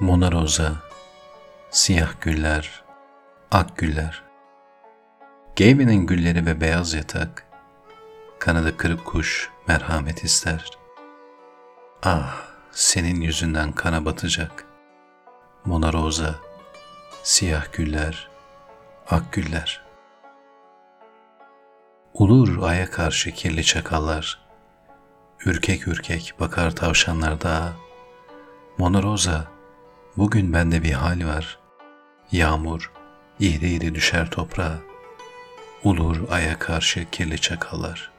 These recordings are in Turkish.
Mona Rosa, siyah güller, ak güller. Geyvenin gülleri ve beyaz yatak, kanadı kırık kuş merhamet ister. Ah, senin yüzünden kana batacak. Mona Rosa, siyah güller, ak güller. Ulur aya karşı kirli çakallar, ürkek ürkek bakar tavşanlar dağa. Mona Rosa, bugün bende bir hal var. Yağmur, iri iri düşer toprağa. Ulur aya karşı kirli çakallar.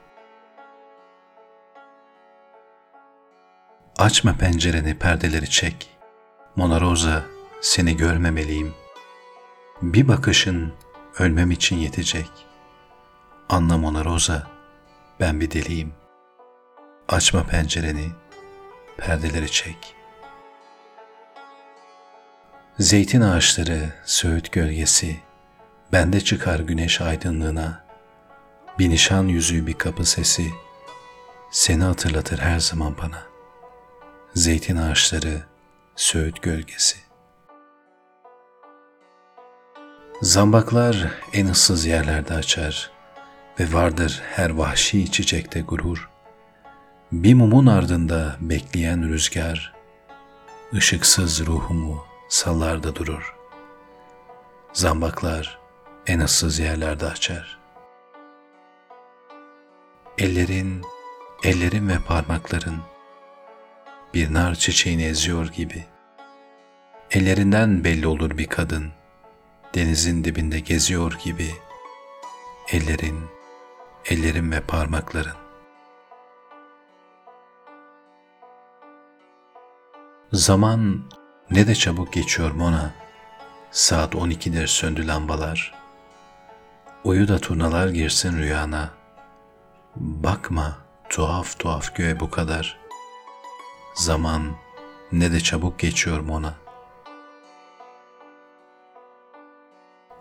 Açma pencereni, perdeleri çek. Mona Rosa, seni görmemeliyim. Bir bakışın ölmem için yetecek. Anla Mona Rosa, ben bir deliyim. Açma pencereni, perdeleri çek. Zeytin ağaçları, söğüt gölgesi, bende çıkar güneş aydınlığına. Bir nişan yüzüğü bir kapı sesi, seni hatırlatır her zaman bana. Zeytin ağaçları, söğüt gölgesi. Zambaklar en ıssız yerlerde açar ve vardır her vahşi çiçekte gurur. Bir mumun ardında bekleyen rüzgar, ışıksız ruhumu sallarda durur. Zambaklar en ıssız yerlerde açar. Ellerin, ellerin ve parmakların bir nar çiçeğini eziyor gibi. Ellerinden belli olur bir kadın, denizin dibinde geziyor gibi. Ellerin, ellerin ve parmakların. Zaman ne de çabuk geçiyor Mona. Saat 12'dir söndü lambalar. Uyu da turnalar girsin rüyana. Bakma tuhaf tuhaf göğe bu kadar. Zaman ne de çabuk geçiyor Mona.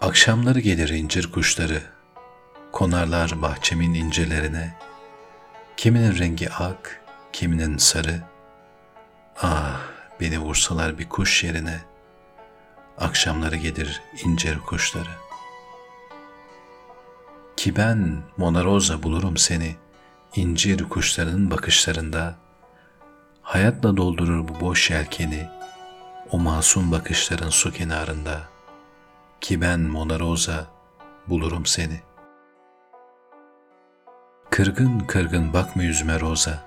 Akşamları gelir incir kuşları, konarlar bahçemin incelerine. Kiminin rengi ak, kiminin sarı. Beni vursalar bir kuş yerine. Akşamları gelir incir kuşları. Ki ben Mona Rosa bulurum seni, incir kuşlarının bakışlarında.'' hayatla doldurur bu boş yelkeni, o masum bakışların su kenarında. Ki ben Mona Rosa bulurum seni. Kırgın kırgın bakma yüzüme Rosa,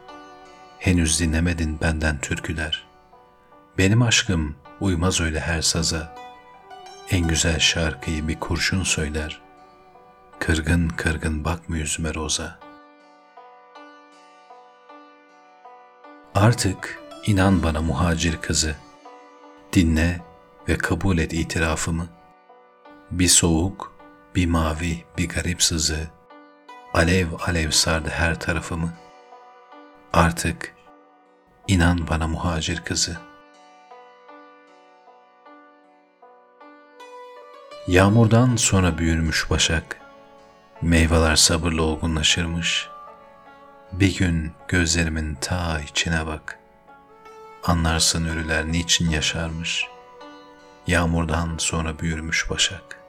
henüz dinlemedin benden türküler. Benim aşkım uymaz öyle her saza, en güzel şarkıyı bir kurşun söyler. Kırgın kırgın bakma yüzüme Rosa.'' Artık inan bana muhacir kızı, dinle ve kabul et itirafımı. Bir soğuk, bir mavi, bir garip sızı, alev alev sardı her tarafımı. Artık inan bana muhacir kızı. Yağmurdan sonra büyürmüş başak, meyveler sabırla olgunlaşırmış.'' Bir gün gözlerimin ta içine bak. Anlarsın ölüler niçin yaşarmış. Yağmurdan sonra büyürmüş başak.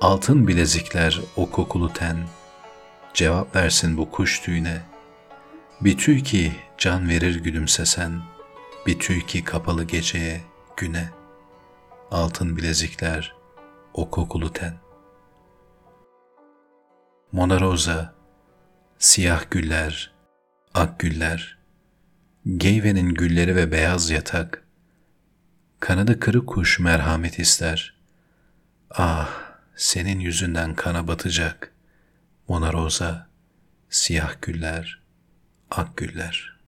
Altın bilezikler o kokulu ten. Cevap versin bu kuş tüyüne. Bir tüy ki can verir gülümsesen. Bir tüy ki kapalı geceye, güne. Altın bilezikler o kokulu ten. Mona Rosa siyah güller, ak güller, geyvenin gülleri ve beyaz yatak, kanadı kırık kuş merhamet ister. Ah, senin yüzünden kana batacak, Mona Rosa, siyah güller, ak güller.''